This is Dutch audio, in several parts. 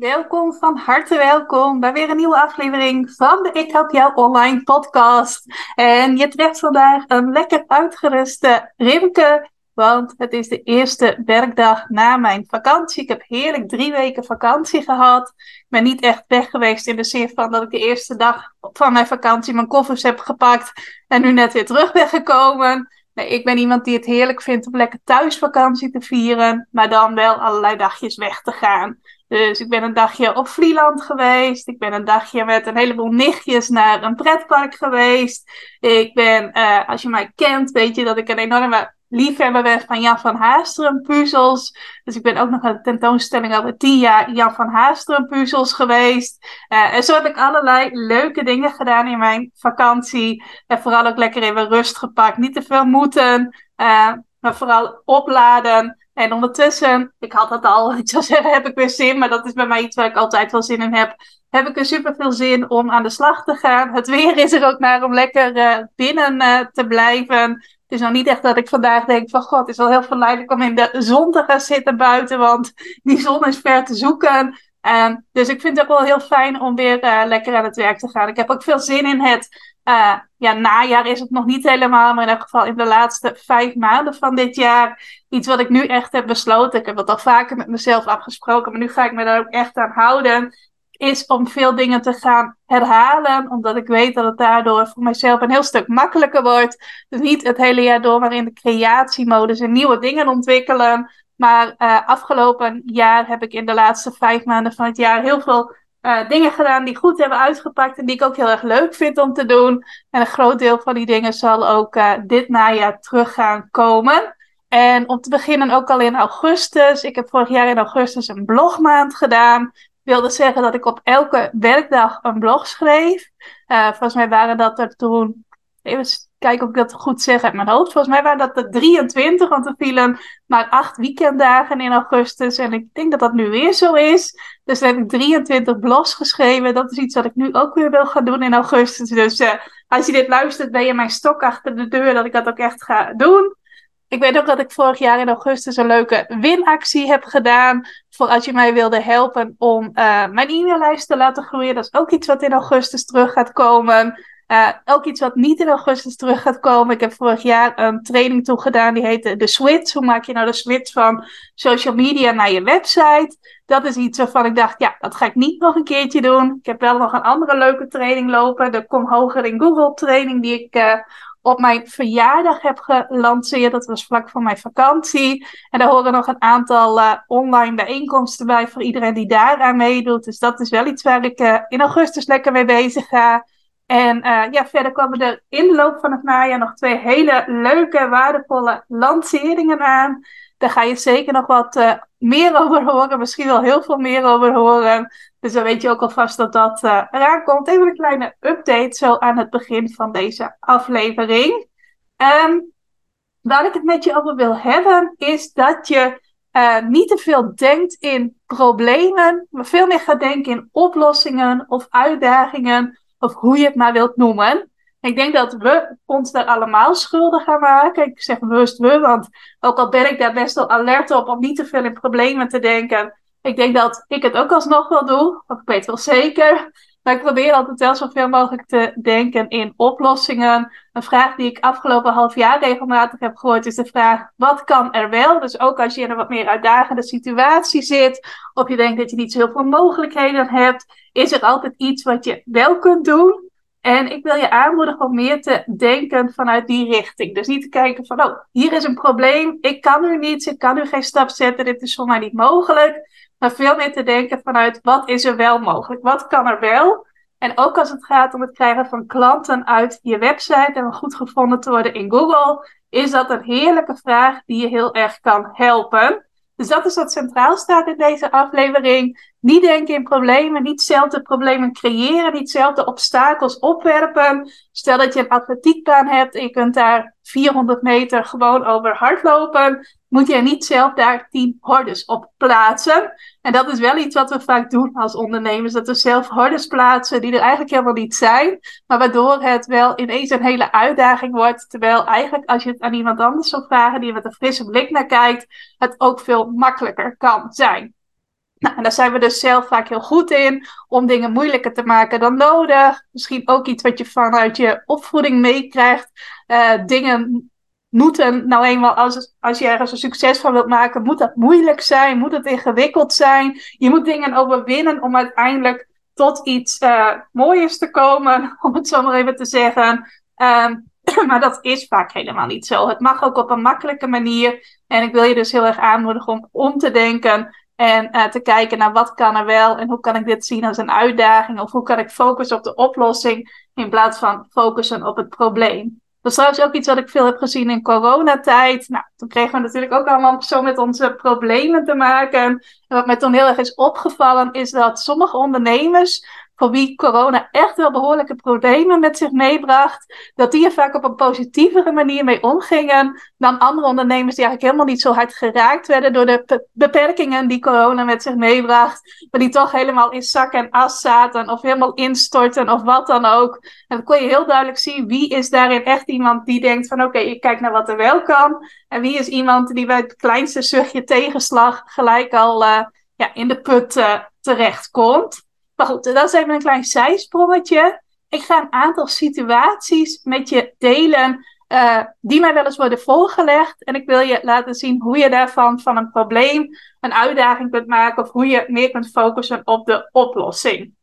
Welkom, van harte welkom bij weer een nieuwe aflevering van de Ik Help Jou Online podcast. En je treft vandaag een lekker uitgeruste Rimke, want het is de eerste werkdag na mijn vakantie. Ik heb heerlijk drie weken vakantie gehad. Ik ben niet echt weg geweest in de zin van dat ik de eerste dag van mijn vakantie mijn koffers heb gepakt en nu net weer terug ben gekomen. Nee, ik ben iemand die het heerlijk vindt om lekker thuis vakantie te vieren, maar dan wel allerlei dagjes weg te gaan. Dus ik ben een dagje op Vlieland geweest. Ik ben een dagje met een heleboel nichtjes naar een pretpark geweest. Ik ben, uh, als je mij kent, weet je dat ik een enorme liefhebber ben van Jan van Haasteren puzzels. Dus ik ben ook nog naar de tentoonstelling over tien jaar Jan van Haasteren puzzels geweest. Uh, en zo heb ik allerlei leuke dingen gedaan in mijn vakantie. En vooral ook lekker even rust gepakt. Niet te veel moeten, uh, maar vooral opladen. En ondertussen, ik had het al, ik zou zeggen, heb ik weer zin, maar dat is bij mij iets waar ik altijd wel zin in heb. Heb ik er super veel zin om aan de slag te gaan. Het weer is er ook naar om lekker uh, binnen uh, te blijven. Het is nou niet echt dat ik vandaag denk van god, het is wel heel verleidelijk om in de zon te gaan zitten buiten, want die zon is ver te zoeken. Um, dus ik vind het ook wel heel fijn om weer uh, lekker aan het werk te gaan. Ik heb ook veel zin in het uh, ja, najaar is het nog niet helemaal, maar in elk geval in de laatste vijf maanden van dit jaar. Iets wat ik nu echt heb besloten. Ik heb het al vaker met mezelf afgesproken, maar nu ga ik me daar ook echt aan houden. Is om veel dingen te gaan herhalen, omdat ik weet dat het daardoor voor mezelf een heel stuk makkelijker wordt. Dus niet het hele jaar door maar in de creatiemodus en nieuwe dingen ontwikkelen. Maar uh, afgelopen jaar heb ik in de laatste vijf maanden van het jaar heel veel uh, dingen gedaan die goed hebben uitgepakt en die ik ook heel erg leuk vind om te doen. En een groot deel van die dingen zal ook uh, dit najaar terug gaan komen. En om te beginnen ook al in augustus. Ik heb vorig jaar in augustus een blogmaand gedaan. Wilde zeggen dat ik op elke werkdag een blog schreef. Uh, volgens mij waren dat er toen Even kijken of ik dat goed zeg uit mijn hoofd. Volgens mij waren dat de 23, want er vielen maar acht weekenddagen in augustus. En ik denk dat dat nu weer zo is. Dus dan heb ik 23 blogs geschreven. Dat is iets wat ik nu ook weer wil gaan doen in augustus. Dus uh, als je dit luistert, ben je mijn stok achter de deur dat ik dat ook echt ga doen. Ik weet ook dat ik vorig jaar in augustus een leuke winactie heb gedaan. Voor als je mij wilde helpen om uh, mijn e-maillijst te laten groeien. Dat is ook iets wat in augustus terug gaat komen. Uh, ook iets wat niet in augustus terug gaat komen. Ik heb vorig jaar een training toegedaan. Die heette de Switch. Hoe maak je nou de switch van social media naar je website? Dat is iets waarvan ik dacht, ja, dat ga ik niet nog een keertje doen. Ik heb wel nog een andere leuke training lopen. De Kom Hoger in Google training die ik uh, op mijn verjaardag heb gelanceerd. Dat was vlak voor mijn vakantie. En daar horen nog een aantal uh, online bijeenkomsten bij voor iedereen die daaraan meedoet. Dus dat is wel iets waar ik in augustus lekker mee bezig ga. En uh, ja, verder komen er in de loop van het najaar nog twee hele leuke, waardevolle lanceringen aan. Daar ga je zeker nog wat uh, meer over horen, misschien wel heel veel meer over horen. Dus dan weet je ook alvast dat dat uh, eraan komt. Even een kleine update zo aan het begin van deze aflevering. Um, waar ik het met je over wil hebben, is dat je niet te veel denkt in problemen, maar veel meer gaat denken in oplossingen of uitdagingen of hoe je het maar wilt noemen. Ik denk dat we ons daar allemaal schuldig gaan maken. Ik zeg bewust we, want ook al ben ik daar best wel alert op om niet te veel in problemen te denken. Ik denk dat ik het ook alsnog wel doe, of ik weet wel zeker. Maar ik probeer altijd wel zoveel mogelijk te denken in oplossingen. Een vraag die ik afgelopen half jaar regelmatig heb gehoord is de vraag: wat kan er wel? Dus ook als je in een wat meer uitdagende situatie zit, of je denkt dat je niet zoveel mogelijkheden hebt, is er altijd iets wat je wel kunt doen. En ik wil je aanmoedigen om meer te denken vanuit die richting. Dus niet te kijken van, oh, hier is een probleem, ik kan nu niets, ik kan nu geen stap zetten, dit is voor mij niet mogelijk. Maar veel meer te denken vanuit, wat is er wel mogelijk? Wat kan er wel? En ook als het gaat om het krijgen van klanten uit je website en goed gevonden te worden in Google, is dat een heerlijke vraag die je heel erg kan helpen. Dus dat is wat centraal staat in deze aflevering. niet denken in problemen, niet zelf de problemen creëren, niet zelf de obstakels opwerpen. Stel dat je een atletiekbaan hebt en je kunt daar 400 meter gewoon over hardlopen, moet je niet zelf daar 10 hordes op plaatsen. En dat is wel iets wat we vaak doen als ondernemers, dat we zelf hordes plaatsen die er eigenlijk helemaal niet zijn, maar waardoor het wel ineens een hele uitdaging wordt. Terwijl eigenlijk als je het aan iemand anders zou vragen, die met een frisse blik naar kijkt, het ook veel makkelijker kan zijn. Nou, en daar zijn we dus zelf vaak heel goed in, om dingen moeilijker te maken dan nodig. Misschien ook iets wat je vanuit je opvoeding meekrijgt. Uh, dingen moeten, nou eenmaal, als, als je ergens een succes van wilt maken, moet dat moeilijk zijn, moet het ingewikkeld zijn. Je moet dingen overwinnen om uiteindelijk tot iets uh, mooiers te komen, om het zo maar even te zeggen. Um, maar dat is vaak helemaal niet zo. Het mag ook op een makkelijke manier. En ik wil je dus heel erg aanmoedigen om om te denken en uh, te kijken naar wat kan er wel en hoe kan ik dit zien als een uitdaging of hoe kan ik focussen op de oplossing in plaats van focussen op het probleem. Dat is trouwens ook iets wat ik veel heb gezien in coronatijd. Nou, toen kregen we natuurlijk ook allemaal zo met onze problemen te maken. En wat mij toen heel erg is opgevallen is dat sommige ondernemers voor wie corona echt wel behoorlijke problemen met zich meebracht, dat die er vaak op een positievere manier mee omgingen dan andere ondernemers die eigenlijk helemaal niet zo hard geraakt werden door de beperkingen die corona met zich meebracht, maar die toch helemaal in zak en as zaten of helemaal instorten of wat dan ook. En dan kon je heel duidelijk zien wie is daarin echt iemand die denkt van oké, ik kijk naar wat er wel kan en wie is iemand die bij het kleinste zuchtje tegenslag gelijk al uh, ja, in de put uh, terecht komt. Maar goed, dat is even een klein zijsprongetje. Ik ga een aantal situaties met je delen uh, die mij wel eens worden voorgelegd. En ik wil je laten zien hoe je daarvan van een probleem een uitdaging kunt maken of hoe je meer kunt focussen op de oplossing.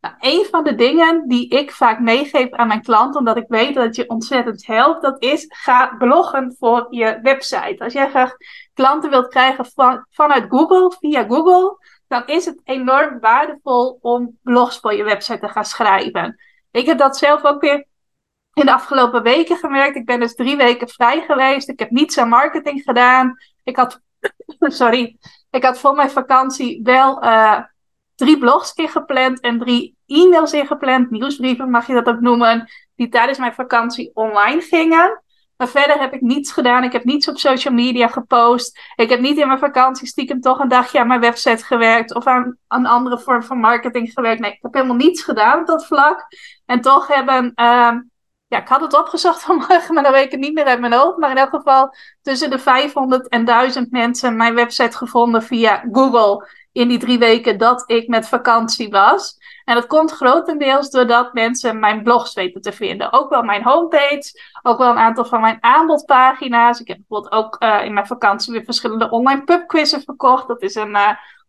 Nou, een van de dingen die ik vaak meegeef aan mijn klanten, omdat ik weet dat het je ontzettend helpt, dat is ga bloggen voor je website. Als jij graag klanten wilt krijgen van, vanuit Google, via Google, dan is het enorm waardevol om blogs voor je website te gaan schrijven. Ik heb dat zelf ook weer in de afgelopen weken gemerkt. Ik ben dus drie weken vrij geweest. Ik heb niets aan marketing gedaan. Ik had, sorry, ik had voor mijn vakantie wel uh, drie blogs ingepland en drie e-mails ingepland. Nieuwsbrieven mag je dat ook noemen. Die tijdens mijn vakantie online gingen. Maar verder heb ik niets gedaan. Ik heb niets op social media gepost. Ik heb niet in mijn vakantie stiekem toch een dagje aan mijn website gewerkt. Of aan een andere vorm van marketing gewerkt. Nee, ik heb helemaal niets gedaan op dat vlak. En toch hebben. Uh, ja, ik had het opgezocht vanmorgen, maar dan weet ik het niet meer uit mijn hoofd. Maar in elk geval tussen de 500 en 1000 mensen mijn website gevonden via Google. In die drie weken dat ik met vakantie was. En dat komt grotendeels doordat mensen mijn blogs weten te vinden. Ook wel mijn homepage, ook wel een aantal van mijn aanbodpagina's. Ik heb bijvoorbeeld ook uh, in mijn vakantie weer verschillende online pubquizzen verkocht. Dat is een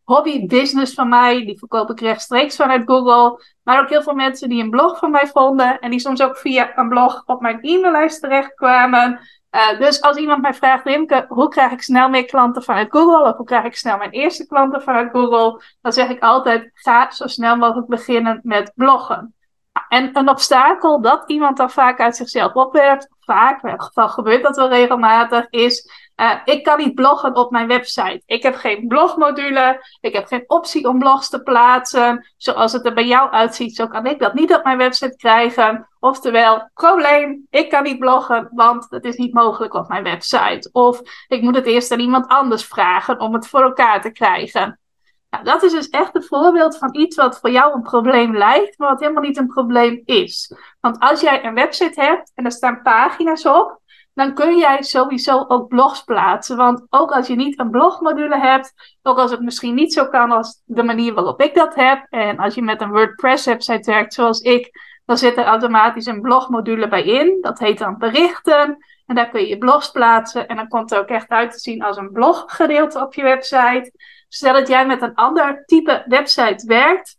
uh, hobby business van mij. Die verkoop ik rechtstreeks vanuit Google. Maar ook heel veel mensen die een blog van mij vonden. En die soms ook via een blog op mijn e-maillijst terechtkwamen. Uh, dus als iemand mij vraagt, hoe krijg ik snel meer klanten vanuit Google? Of hoe krijg ik snel mijn eerste klanten vanuit Google? Dan zeg ik altijd, ga zo snel mogelijk beginnen met bloggen. En een obstakel dat iemand dan vaak uit zichzelf opwerpt, vaak, in het geval gebeurt dat wel regelmatig, is uh, ik kan niet bloggen op mijn website. Ik heb geen blogmodule. Ik heb geen optie om blogs te plaatsen. Zoals het er bij jou uitziet, zo kan ik dat niet op mijn website krijgen. Oftewel, probleem, ik kan niet bloggen, want het is niet mogelijk op mijn website. Of ik moet het eerst aan iemand anders vragen om het voor elkaar te krijgen. Nou, dat is dus echt een voorbeeld van iets wat voor jou een probleem lijkt, maar wat helemaal niet een probleem is. Want als jij een website hebt en er staan pagina's op, dan kun jij sowieso ook blogs plaatsen. Want ook als je niet een blogmodule hebt, ook als het misschien niet zo kan als de manier waarop ik dat heb, en als je met een WordPress website werkt zoals ik, dan zit er automatisch een blogmodule bij in. Dat heet dan berichten. En daar kun je je blogs plaatsen. En dan komt het ook echt uit te zien als een bloggedeelte op je website. Stel dat jij met een ander type website werkt.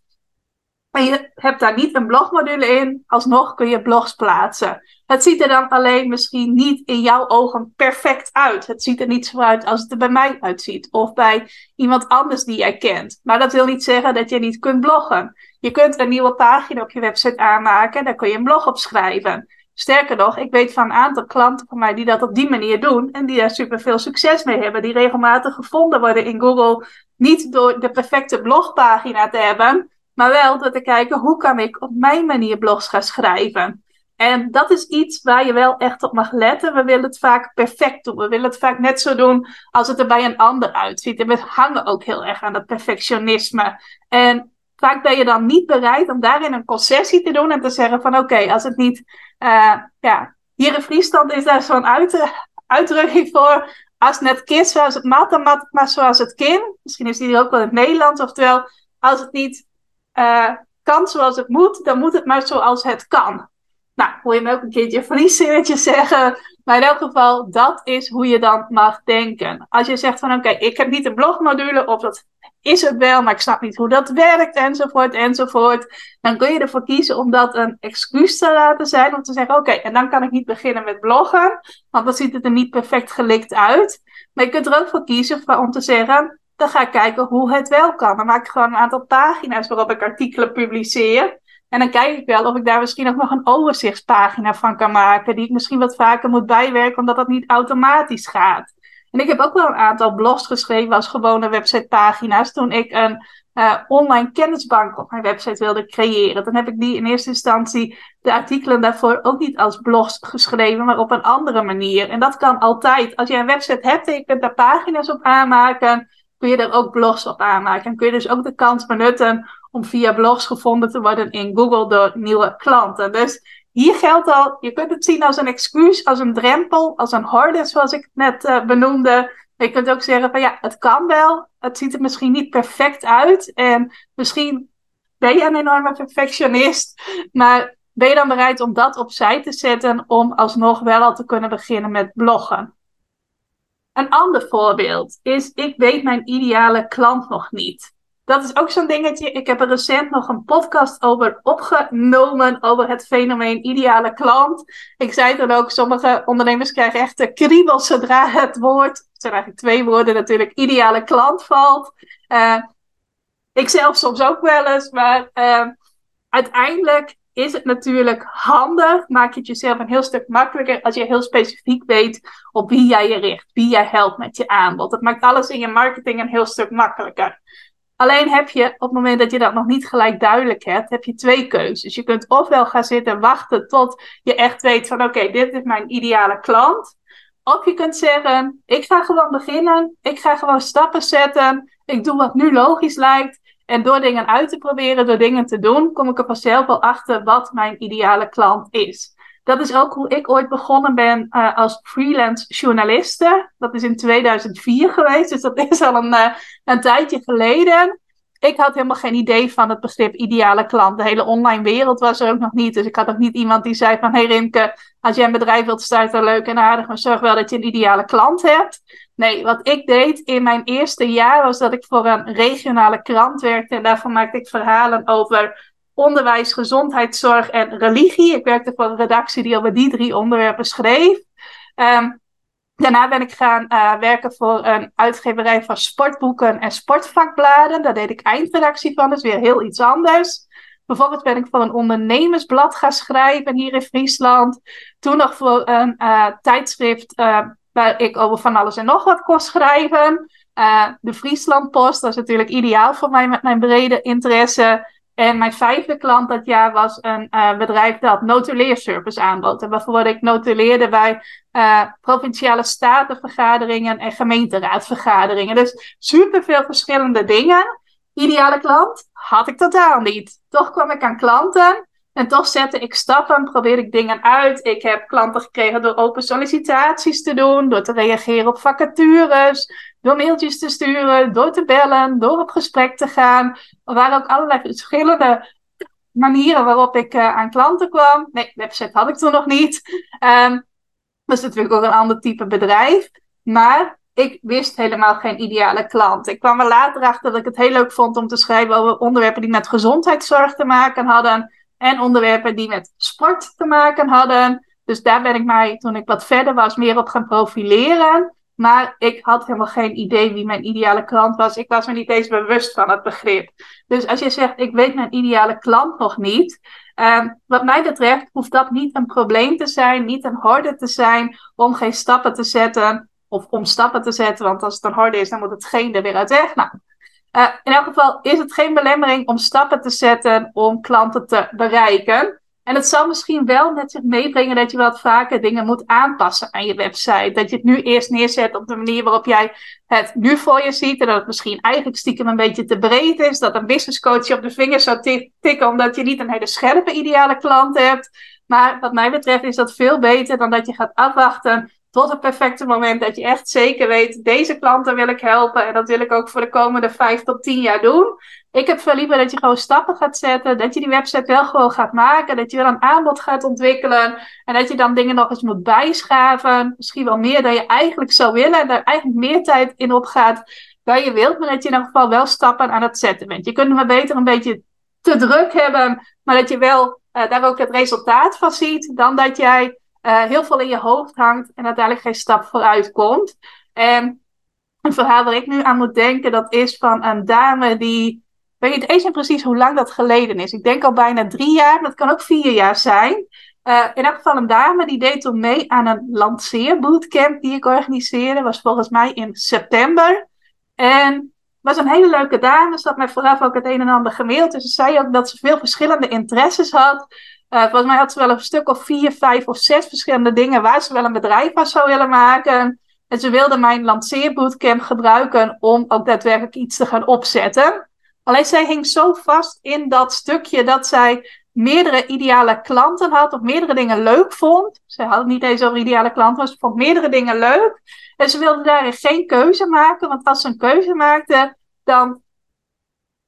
En je hebt daar niet een blogmodule in, alsnog kun je blogs plaatsen. Het ziet er dan alleen misschien niet in jouw ogen perfect uit. Het ziet er niet zo uit als het er bij mij uitziet. Of bij iemand anders die jij kent. Maar dat wil niet zeggen dat je niet kunt bloggen. Je kunt een nieuwe pagina op je website aanmaken en daar kun je een blog op schrijven. Sterker nog, ik weet van een aantal klanten van mij die dat op die manier doen en die daar super veel succes mee hebben, die regelmatig gevonden worden in Google niet door de perfecte blogpagina te hebben, maar wel door te kijken hoe kan ik op mijn manier blogs gaan schrijven. En dat is iets waar je wel echt op mag letten. We willen het vaak perfect doen. We willen het vaak net zo doen als het er bij een ander uitziet. En we hangen ook heel erg aan dat perfectionisme. En vaak ben je dan niet bereid om daarin een concessie te doen en te zeggen van oké, als het niet, uh, ja, hier in Friesland is daar zo'n uit, uitdrukking voor. Als net kind zoals het mat, dan mat maar zoals het kind. Misschien is die ook wel in het Nederlands. Oftewel, als het niet uh, kan zoals het moet, dan moet het maar zoals het kan. Nou, hoor je me ook een keertje Fries zeggen. Maar in elk geval, dat is hoe je dan mag denken. Als je zegt van oké, ik heb niet een blogmodule of dat is het wel, maar ik snap niet hoe dat werkt enzovoort enzovoort. Dan kun je ervoor kiezen om dat een excuus te laten zijn. Om te zeggen oké, en dan kan ik niet beginnen met bloggen. Want dan ziet het er niet perfect gelikt uit. Maar je kunt er ook voor kiezen om te zeggen, dan ga ik kijken hoe het wel kan. Dan maak ik gewoon een aantal pagina's waarop ik artikelen publiceer. En dan kijk ik wel of ik daar misschien ook nog een overzichtspagina van kan maken. Die ik misschien wat vaker moet bijwerken, omdat dat niet automatisch gaat. En ik heb ook wel een aantal blogs geschreven als gewone websitepagina's. Toen ik een uh, online kennisbank op mijn website wilde creëren. Dan heb ik die in eerste instantie de artikelen daarvoor ook niet als blogs geschreven, maar op een andere manier. En dat kan altijd. Als je een website hebt en je kunt daar pagina's op aanmaken, kun je er ook blogs op aanmaken. En kun je dus ook de kans benutten om via blogs gevonden te worden in Google door nieuwe klanten. Dus hier geldt al, je kunt het zien als een excuus, als een drempel, als een horde, zoals ik net uh, benoemde. Je kunt ook zeggen van ja, het kan wel. Het ziet er misschien niet perfect uit. En misschien ben je een enorme perfectionist. Maar ben je dan bereid om dat opzij te zetten om alsnog wel al te kunnen beginnen met bloggen? Een ander voorbeeld is, ik weet mijn ideale klant nog niet. Dat is ook zo'n dingetje. Ik heb er recent nog een podcast over opgenomen. Over het fenomeen ideale klant. Ik zei dan ook, sommige ondernemers krijgen echt de kriebels zodra het woord. Het zijn eigenlijk twee woorden natuurlijk. Ideale klant valt. Uh, ik zelf soms ook wel eens. Maar uh, uiteindelijk is het natuurlijk handig. Maak je het jezelf een heel stuk makkelijker als je heel specifiek weet op wie jij je richt. Wie jij helpt met je aanbod. Dat maakt alles in je marketing een heel stuk makkelijker. Alleen heb je op het moment dat je dat nog niet gelijk duidelijk hebt, heb je twee keuzes. Je kunt ofwel gaan zitten wachten tot je echt weet van oké, dit is mijn ideale klant. Of je kunt zeggen, ik ga gewoon beginnen. Ik ga gewoon stappen zetten. Ik doe wat nu logisch lijkt. En door dingen uit te proberen, door dingen te doen, kom ik er vanzelf wel achter wat mijn ideale klant is. Dat is ook hoe ik ooit begonnen ben uh, als freelance journaliste. Dat is in 2004 geweest, dus dat is al een, uh, een tijdje geleden. Ik had helemaal geen idee van het begrip ideale klant. De hele online wereld was er ook nog niet. Dus ik had ook niet iemand die zei van... Hé hey Rimke, als jij een bedrijf wilt starten, leuk en aardig... maar zorg wel dat je een ideale klant hebt. Nee, wat ik deed in mijn eerste jaar... was dat ik voor een regionale krant werkte. En daarvan maakte ik verhalen over onderwijs, gezondheidszorg en religie. Ik werkte voor een redactie die over die drie onderwerpen schreef. Um, daarna ben ik gaan uh, werken voor een uitgeverij van sportboeken en sportvakbladen. Daar deed ik eindredactie van, dus weer heel iets anders. Vervolgens ben ik voor een ondernemersblad gaan schrijven hier in Friesland. Toen nog voor een uh, tijdschrift uh, waar ik over van alles en nog wat kon schrijven. de Friesland Post, dat is natuurlijk ideaal voor mij met mijn brede interesse. En mijn vijfde klant dat jaar was een uh, bedrijf dat notuleerservice aanbood. En waarvoor ik notuleerde bij uh, provinciale statenvergaderingen en gemeenteraadvergaderingen. Dus superveel verschillende dingen. Ideale klant had ik totaal niet. Toch kwam ik aan klanten en toch zette ik stappen, probeerde ik dingen uit. Ik heb klanten gekregen door open sollicitaties te doen, door te reageren op vacatures, door mailtjes te sturen, door te bellen, door op gesprek te gaan. Er waren ook allerlei verschillende manieren waarop ik uh, aan klanten kwam. Nee, website had ik toen nog niet. Um, dat is natuurlijk ook een ander type bedrijf. Maar ik wist helemaal geen ideale klant. Ik kwam er later achter dat ik het heel leuk vond om te schrijven over onderwerpen die met gezondheidszorg te maken hadden. En onderwerpen die met sport te maken hadden. Dus daar ben ik mij, toen ik wat verder was, meer op gaan profileren. Maar ik had helemaal geen idee wie mijn ideale klant was. Ik was me niet eens bewust van het begrip. Dus als je zegt, ik weet mijn ideale klant nog niet. Uh, wat mij betreft hoeft dat niet een probleem te zijn, niet een horde te zijn om geen stappen te zetten. Of om stappen te zetten, want als het een horde is, dan moet het geen er weer uit weg. Nou, Uh, in elk geval is het geen belemmering om stappen te zetten om klanten te bereiken. En het zal misschien wel met zich meebrengen dat je wat vaker dingen moet aanpassen aan je website. Dat je het nu eerst neerzet op de manier waarop jij het nu voor je ziet. En dat het misschien eigenlijk stiekem een beetje te breed is. Dat een business coach je op de vingers zou tikken omdat je niet een hele scherpe ideale klant hebt. Maar wat mij betreft is dat veel beter dan dat je gaat afwachten tot het perfecte moment dat je echt zeker weet, deze klanten wil ik helpen en dat wil ik ook voor de komende vijf tot tien jaar doen. Ik heb veel liever dat je gewoon stappen gaat zetten, dat je die website wel gewoon gaat maken, dat je wel een aanbod gaat ontwikkelen en dat je dan dingen nog eens moet bijschaven. Misschien wel meer dan je eigenlijk zou willen en daar eigenlijk meer tijd in opgaat dan je wilt, maar dat je in ieder geval wel stappen aan het zetten bent. Je kunt maar beter een beetje te druk hebben, maar dat je wel uh, daar ook het resultaat van ziet, dan dat jij uh, heel veel in je hoofd hangt en uiteindelijk geen stap vooruit komt. En een verhaal waar ik nu aan moet denken, dat is van een dame die. Weet niet eens precies hoe lang dat geleden is. Ik denk al bijna drie jaar, het kan ook vier jaar zijn. Uh, in elk geval een dame die deed toen mee aan een lanceerbootcamp die ik organiseerde. Was volgens mij in september. En was een hele leuke dame. Ze had mij vooraf ook het een en ander gemaild. Dus ze zei ook dat ze veel verschillende interesses had. Uh, volgens mij had ze wel een stuk of vier, vijf of zes verschillende dingen waar ze wel een bedrijf van zou willen maken. En ze wilde mijn lanceerbootcamp gebruiken om ook daadwerkelijk iets te gaan opzetten. Alleen zij hing zo vast in dat stukje dat zij meerdere ideale klanten had of meerdere dingen leuk vond. Ze had het niet eens over ideale klanten, maar ze vond meerdere dingen leuk. En ze wilde daarin geen keuze maken, want als ze een keuze maakte, dan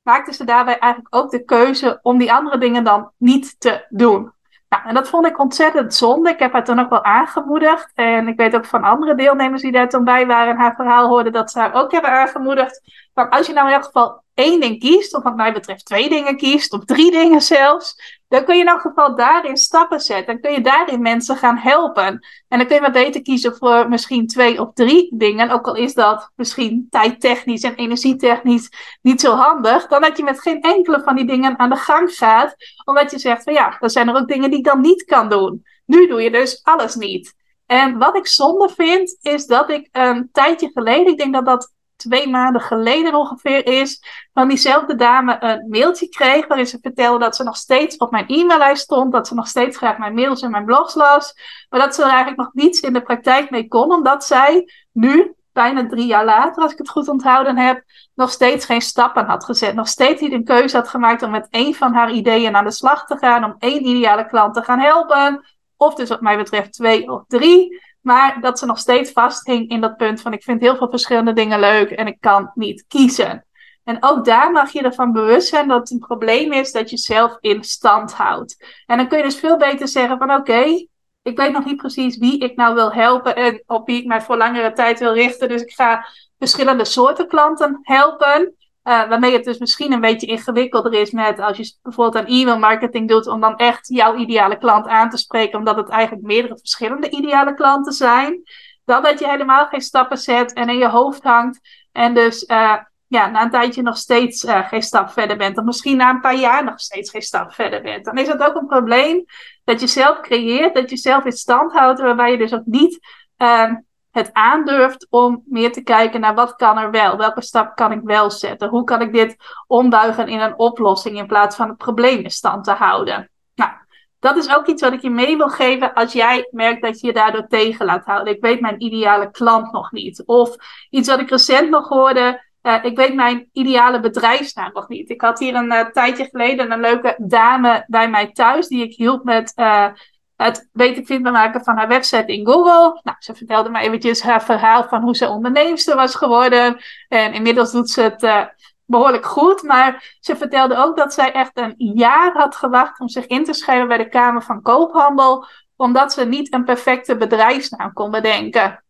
maakte ze daarbij eigenlijk ook de keuze om die andere dingen dan niet te doen. Nou, en dat vond ik ontzettend zonde. Ik heb haar toen ook wel aangemoedigd. En ik weet ook van andere deelnemers die daar toen bij waren en haar verhaal hoorden, dat ze haar ook hebben aangemoedigd. Maar als je nou in elk geval één ding kiest, of wat mij betreft twee dingen kiest, of drie dingen zelfs, dan kun je in elk geval daarin stappen zetten. Dan kun je daarin mensen gaan helpen. En dan kun je maar beter kiezen voor misschien twee of drie dingen. Ook al is dat misschien tijdtechnisch en energietechnisch niet zo handig. Dan dat je met geen enkele van die dingen aan de gang gaat. Omdat je zegt van ja, er zijn er ook dingen die ik dan niet kan doen. Nu doe je dus alles niet. En wat ik zonde vind, is dat ik een tijdje geleden, ik denk dat dat twee maanden geleden ongeveer is, van diezelfde dame een mailtje kreeg waarin ze vertelde dat ze nog steeds op mijn e-maillijst stond, dat ze nog steeds graag mijn mails en mijn blogs las, maar dat ze er eigenlijk nog niets in de praktijk mee kon, omdat zij nu, bijna drie jaar later, als ik het goed onthouden heb, nog steeds geen stappen had gezet. Nog steeds niet een keuze had gemaakt om met één van haar ideeën aan de slag te gaan, om één ideale klant te gaan helpen. Of dus wat mij betreft twee of drie. Maar dat ze nog steeds vasthing in dat punt van ik vind heel veel verschillende dingen leuk en ik kan niet kiezen. En ook daar mag je ervan bewust zijn dat het een probleem is dat je zelf in stand houdt. En dan kun je dus veel beter zeggen van oké, ik weet nog niet precies wie ik nou wil helpen en op wie ik mij voor langere tijd wil richten. Dus ik ga verschillende soorten klanten helpen. Uh, waarmee het dus misschien een beetje ingewikkelder is met als je bijvoorbeeld aan e-mail marketing doet, om dan echt jouw ideale klant aan te spreken, omdat het eigenlijk meerdere verschillende ideale klanten zijn. Dan dat je helemaal geen stappen zet en in je hoofd hangt. En dus uh, ja, na een tijdje nog steeds uh, geen stap verder bent. Of misschien na een paar jaar nog steeds geen stap verder bent. Dan is het ook een probleem dat je zelf creëert, dat je zelf in stand houdt, waarbij je dus ook niet ehm, het aandurft om meer te kijken naar wat kan er wel, welke stap kan ik wel zetten, hoe kan ik dit ombuigen in een oplossing in plaats van het probleem in stand te houden. Nou, dat is ook iets wat ik je mee wil geven als jij merkt dat je je daardoor tegen laat houden. Ik weet mijn ideale klant nog niet. Of iets wat ik recent nog hoorde. Uh, ik weet mijn ideale bedrijfsnaam nog niet. Ik had hier een uh, tijdje geleden een leuke dame bij mij thuis die ik hielp met uh, het beter vindbaar maken van haar website in Google. Nou, ze vertelde me eventjes haar verhaal van hoe ze onderneemster was geworden. En inmiddels doet ze het uh, behoorlijk goed. Maar ze vertelde ook dat zij echt een jaar had gewacht om zich in te schrijven bij de Kamer van Koophandel. Omdat ze niet een perfecte bedrijfsnaam kon bedenken.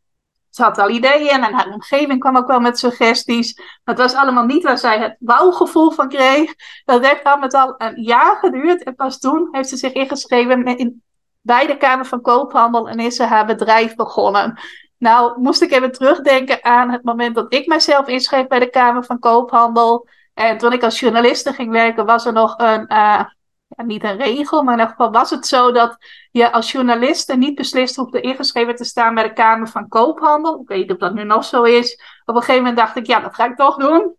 Ze had al ideeën en haar omgeving kwam ook wel met suggesties. Maar het was allemaal niet waar zij het wauwgevoel van kreeg. Dat heeft al met al een jaar geduurd. En pas toen heeft ze zich ingeschreven in bij de Kamer van Koophandel en is ze haar bedrijf begonnen. Nou, moest ik even terugdenken aan het moment dat ik mezelf inschreef bij de Kamer van Koophandel. En toen ik als journaliste ging werken, was er nog een, uh, ja, niet een regel, maar in ieder geval was het zo dat je als journaliste niet beslist hoefde ingeschreven te staan bij de Kamer van Koophandel. Ik weet niet of dat nu nog zo is. Op een gegeven moment dacht ik, ja, dat ga ik toch doen.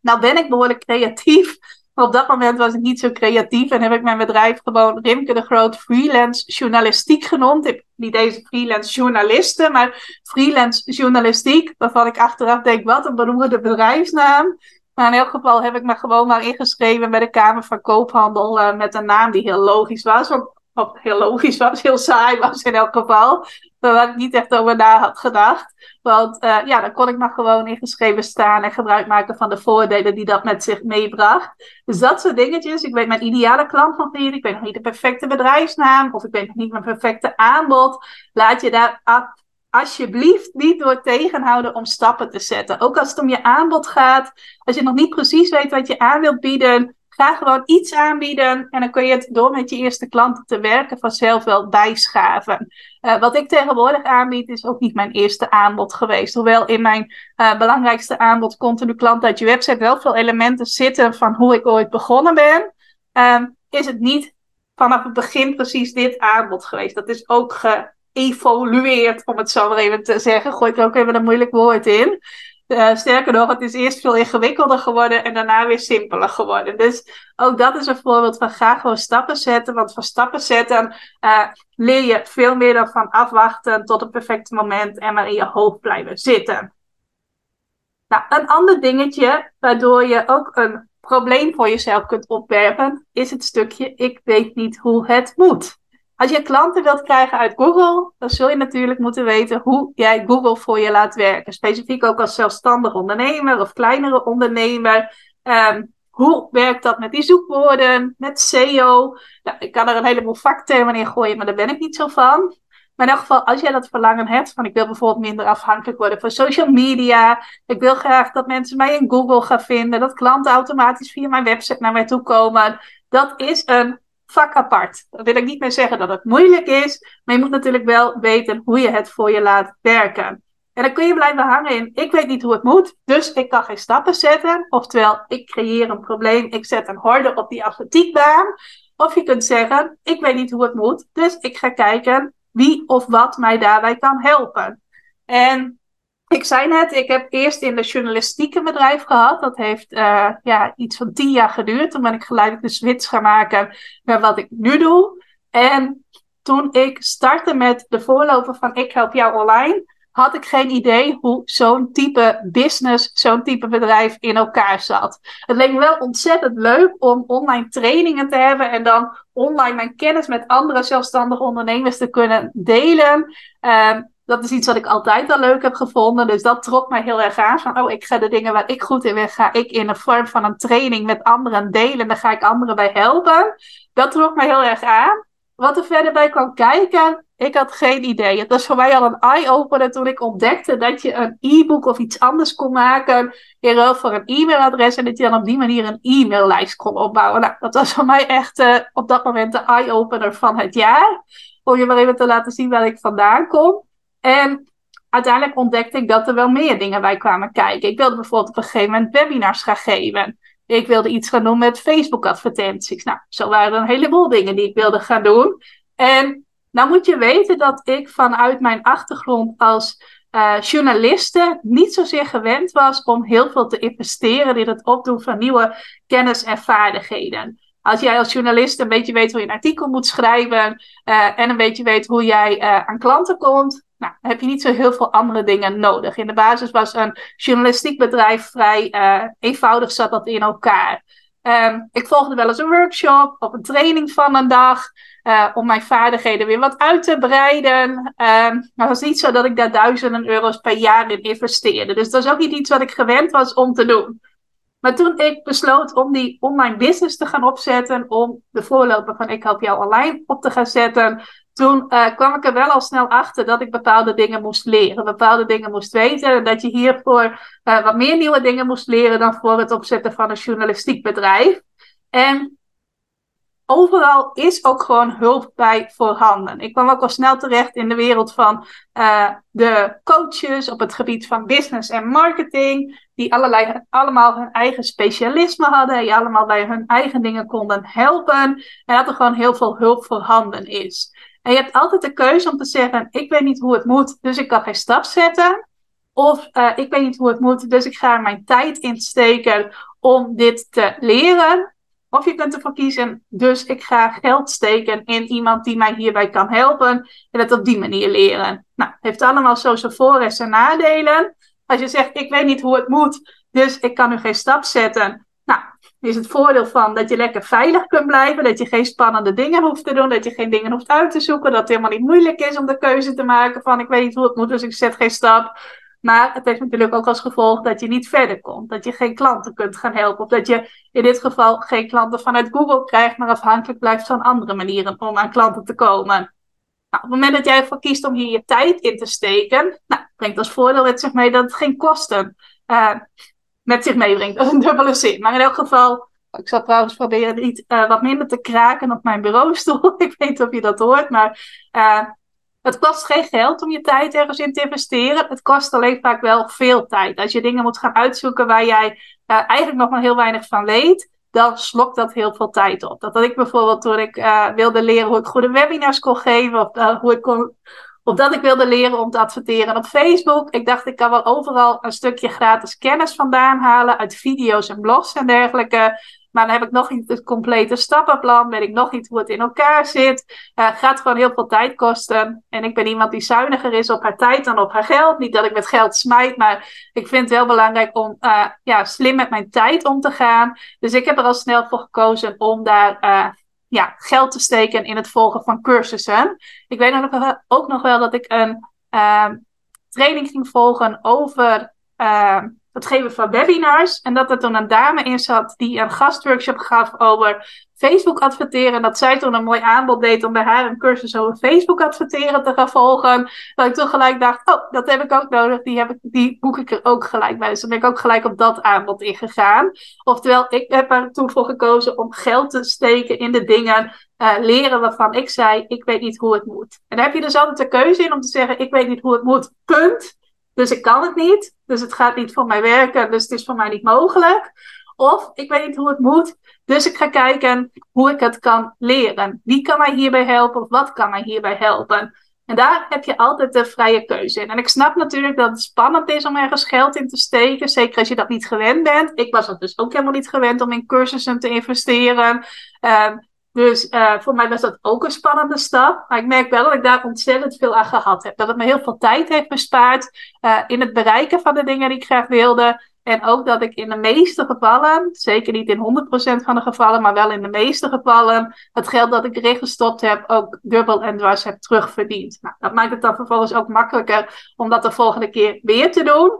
Nou ben ik behoorlijk creatief. Op dat moment was ik niet zo creatief en heb ik mijn bedrijf gewoon Rimke de Groot Freelance Journalistiek genoemd. Ik, niet deze freelance journalisten, maar freelance journalistiek. Waarvan ik achteraf denk, wat een beroemde bedrijfsnaam. Maar in elk geval heb ik me gewoon maar ingeschreven bij de Kamer van Koophandel uh, met een naam die heel logisch was. Of heel logisch was, heel saai was in elk geval. Waar ik niet echt over na had gedacht. Want uh, ja, dan kon ik maar gewoon ingeschreven staan en gebruik maken van de voordelen die dat met zich meebracht. Dus dat soort dingetjes. Ik weet mijn ideale klant nog niet. Ik weet nog niet de perfecte bedrijfsnaam. Of ik weet nog niet mijn perfecte aanbod. Laat je daar alsjeblieft niet door tegenhouden om stappen te zetten. Ook als het om je aanbod gaat. Als je nog niet precies weet wat je aan wilt bieden. Ga gewoon iets aanbieden en dan kun je het door met je eerste klanten te werken vanzelf wel bijschaven. Uh, wat ik tegenwoordig aanbied is ook niet mijn eerste aanbod geweest. Hoewel in mijn uh, belangrijkste aanbod continu klant uit je website wel veel elementen zitten van hoe ik ooit begonnen ben, uh, is het niet vanaf het begin precies dit aanbod geweest. Dat is ook geëvolueerd, om het zo maar even te zeggen. Gooi ik er ook even een moeilijk woord in. Uh, sterker nog, het is eerst veel ingewikkelder geworden en daarna weer simpeler geworden. Dus ook dat is een voorbeeld van ga gewoon stappen zetten. Want van stappen zetten uh, leer je veel meer dan van afwachten tot het perfecte moment en maar in je hoofd blijven zitten. Nou, een ander dingetje waardoor je ook een probleem voor jezelf kunt opwerpen, is het stukje ik weet niet hoe het moet. Als je klanten wilt krijgen uit Google, dan zul je natuurlijk moeten weten hoe jij Google voor je laat werken. Specifiek ook als zelfstandig ondernemer of kleinere ondernemer. Um, hoe werkt dat met die zoekwoorden, met SEO? Nou, ik kan er een heleboel vaktermen in gooien, maar daar ben ik niet zo van. Maar in elk geval, als jij dat verlangen hebt, van ik wil bijvoorbeeld minder afhankelijk worden van social media. Ik wil graag dat mensen mij in Google gaan vinden. Dat klanten automatisch via mijn website naar mij toe komen. Dat is een vak apart. Dat wil ik niet meer zeggen dat het moeilijk is, maar je moet natuurlijk wel weten hoe je het voor je laat werken. En dan kun je blijven hangen in, ik weet niet hoe het moet, dus ik kan geen stappen zetten. Oftewel, ik creëer een probleem, ik zet een horde op die atletiekbaan. Of je kunt zeggen, ik weet niet hoe het moet, dus ik ga kijken wie of wat mij daarbij kan helpen. En ik zei net, ik heb eerst in de journalistieke bedrijf gehad. Dat heeft uh, ja, iets van tien jaar geduurd. Toen ben ik geleidelijk de switch gaan maken naar wat ik nu doe. En toen ik startte met de voorloper van Ik Help Jou Online, had ik geen idee hoe zo'n type business, zo'n type bedrijf in elkaar zat. Het leek me wel ontzettend leuk om online trainingen te hebben en dan online mijn kennis met andere zelfstandige ondernemers te kunnen delen. Um, dat is iets wat ik altijd al leuk heb gevonden. Dus dat trok mij heel erg aan. Van, oh, ik ga de dingen waar ik goed in ben, ga ik in de vorm van een training met anderen delen. Daar ga ik anderen bij helpen. Dat trok mij heel erg aan. Wat er verder bij kwam kijken, ik had geen idee. Het was voor mij al een eye-opener toen ik ontdekte dat je een e-book of iets anders kon maken. In ruil voor een e-mailadres. En dat je dan op die manier een e-maillijst kon opbouwen. Nou, dat was voor mij echt uh, op dat moment de eye-opener van het jaar. Om je maar even te laten zien waar ik vandaan kom. En uiteindelijk ontdekte ik dat er wel meer dingen bij kwamen kijken. Ik wilde bijvoorbeeld op een gegeven moment webinars gaan geven. Ik wilde iets gaan doen met Facebook-advertenties. Nou, zo waren er een heleboel dingen die ik wilde gaan doen. En nou moet je weten dat ik vanuit mijn achtergrond als uh, journaliste niet zozeer gewend was om heel veel te investeren in het opdoen van nieuwe kennis en vaardigheden. Als jij als journalist een beetje weet hoe je een artikel moet schrijven uh, en een beetje weet hoe jij uh, aan klanten komt, nou, heb je niet zo heel veel andere dingen nodig. In de basis was een journalistiek bedrijf vrij uh, eenvoudig, zat dat in elkaar. Um, ik volgde wel eens een workshop of een training van een dag. Uh, om mijn vaardigheden weer wat uit te breiden. Um, maar het was niet zo dat ik daar duizenden euro's per jaar in investeerde. Dus dat is ook niet iets wat ik gewend was om te doen. Maar toen ik besloot om die online business te gaan opzetten, om de voorloper van Ik Help Jou Online op te gaan zetten, toen uh, kwam ik er wel al snel achter dat ik bepaalde dingen moest leren, bepaalde dingen moest weten. En dat je hiervoor uh, wat meer nieuwe dingen moest leren dan voor het opzetten van een journalistiek bedrijf. En overal is ook gewoon hulp bij voorhanden. Ik kwam ook al snel terecht in de wereld van uh, de coaches op het gebied van business en marketing, die allerlei, allemaal hun eigen specialisme hadden, die allemaal bij hun eigen dingen konden helpen. En dat er gewoon heel veel hulp voorhanden is. En je hebt altijd de keuze om te zeggen: Ik weet niet hoe het moet, dus ik kan geen stap zetten. Of uh, ik weet niet hoe het moet, dus ik ga mijn tijd in steken om dit te leren. Of je kunt ervoor kiezen, dus ik ga geld steken in iemand die mij hierbij kan helpen en het op die manier leren. Nou, heeft allemaal zo zijn voor- en zijn nadelen. Als je zegt, ik weet niet hoe het moet, dus ik kan nu geen stap zetten. Is het voordeel van dat je lekker veilig kunt blijven, dat je geen spannende dingen hoeft te doen, dat je geen dingen hoeft uit te zoeken, dat het helemaal niet moeilijk is om de keuze te maken van ik weet niet hoe het moet, dus ik zet geen stap. Maar het heeft natuurlijk ook als gevolg dat je niet verder komt. Dat je geen klanten kunt gaan helpen. Of dat je in dit geval geen klanten vanuit Google krijgt, maar afhankelijk blijft van andere manieren om aan klanten te komen. Nou, op het moment dat jij ervoor kiest om hier je tijd in te steken, nou, brengt als voordeel met zich mee dat het geen kosten uh, met zich meebrengt. Dat is een dubbele zin. Maar in elk geval, ik zal trouwens proberen niet uh, wat minder te kraken op mijn bureaustoel. ik weet niet of je dat hoort, maar uh, het kost geen geld om je tijd ergens in te investeren. Het kost alleen vaak wel veel tijd. Als je dingen moet gaan uitzoeken waar jij eigenlijk nog maar heel weinig van weet, dan slokt dat heel veel tijd op. Dat had ik bijvoorbeeld toen ik wilde leren hoe ik goede webinars kon geven, of hoe ik kon, of dat ik wilde leren om te adverteren op Facebook. Ik dacht, ik kan wel overal een stukje gratis kennis vandaan halen uit video's en blogs en dergelijke. Maar dan heb ik nog niet het complete stappenplan. Weet ik nog niet hoe het in elkaar zit. Uh, gaat gewoon heel veel tijd kosten. En ik ben iemand die zuiniger is op haar tijd dan op haar geld. Niet dat ik met geld smijt, maar ik vind het wel belangrijk om uh, ja, slim met mijn tijd om te gaan. Dus ik heb er al snel voor gekozen om daar uh, ja, geld te steken in het volgen van cursussen. Ik weet ook nog, ook nog wel dat ik een training ging volgen over het geven van webinars. En dat er toen een dame in zat die een gastworkshop gaf over Facebook adverteren. En dat zij toen een mooi aanbod deed om bij haar een cursus over Facebook adverteren te gaan volgen. Dat ik toen gelijk dacht, oh, dat heb ik ook nodig. Die, heb ik, die boek ik er ook gelijk bij. Dus dan ben ik ook gelijk op dat aanbod ingegaan. Oftewel, ik heb er toen voor gekozen om geld te steken in de dingen. Uh, leren waarvan ik zei, ik weet niet hoe het moet. En daar heb je dus altijd de keuze in om te zeggen, ik weet niet hoe het moet, punt. Dus ik kan het niet. Dus het gaat niet voor mij werken. Dus het is voor mij niet mogelijk. Of ik weet niet hoe het moet. Dus ik ga kijken hoe ik het kan leren. Wie kan mij hierbij helpen? Of wat kan mij hierbij helpen? En daar heb je altijd de vrije keuze in. En ik snap natuurlijk dat het spannend is om ergens geld in te steken. Zeker als je dat niet gewend bent. Ik was dat dus ook helemaal niet gewend om in cursussen te investeren. Uh, dus uh, voor mij was dat ook een spannende stap. Maar ik merk wel dat ik daar ontzettend veel aan gehad heb. Dat het me heel veel tijd heeft bespaard uh, in het bereiken van de dingen die ik graag wilde. En ook dat ik in de meeste gevallen, zeker niet in 100% van de gevallen, maar wel in de meeste gevallen, het geld dat ik erin gestopt heb ook dubbel en dwars heb terugverdiend. Nou, dat maakt het dan vervolgens ook makkelijker om dat de volgende keer weer te doen.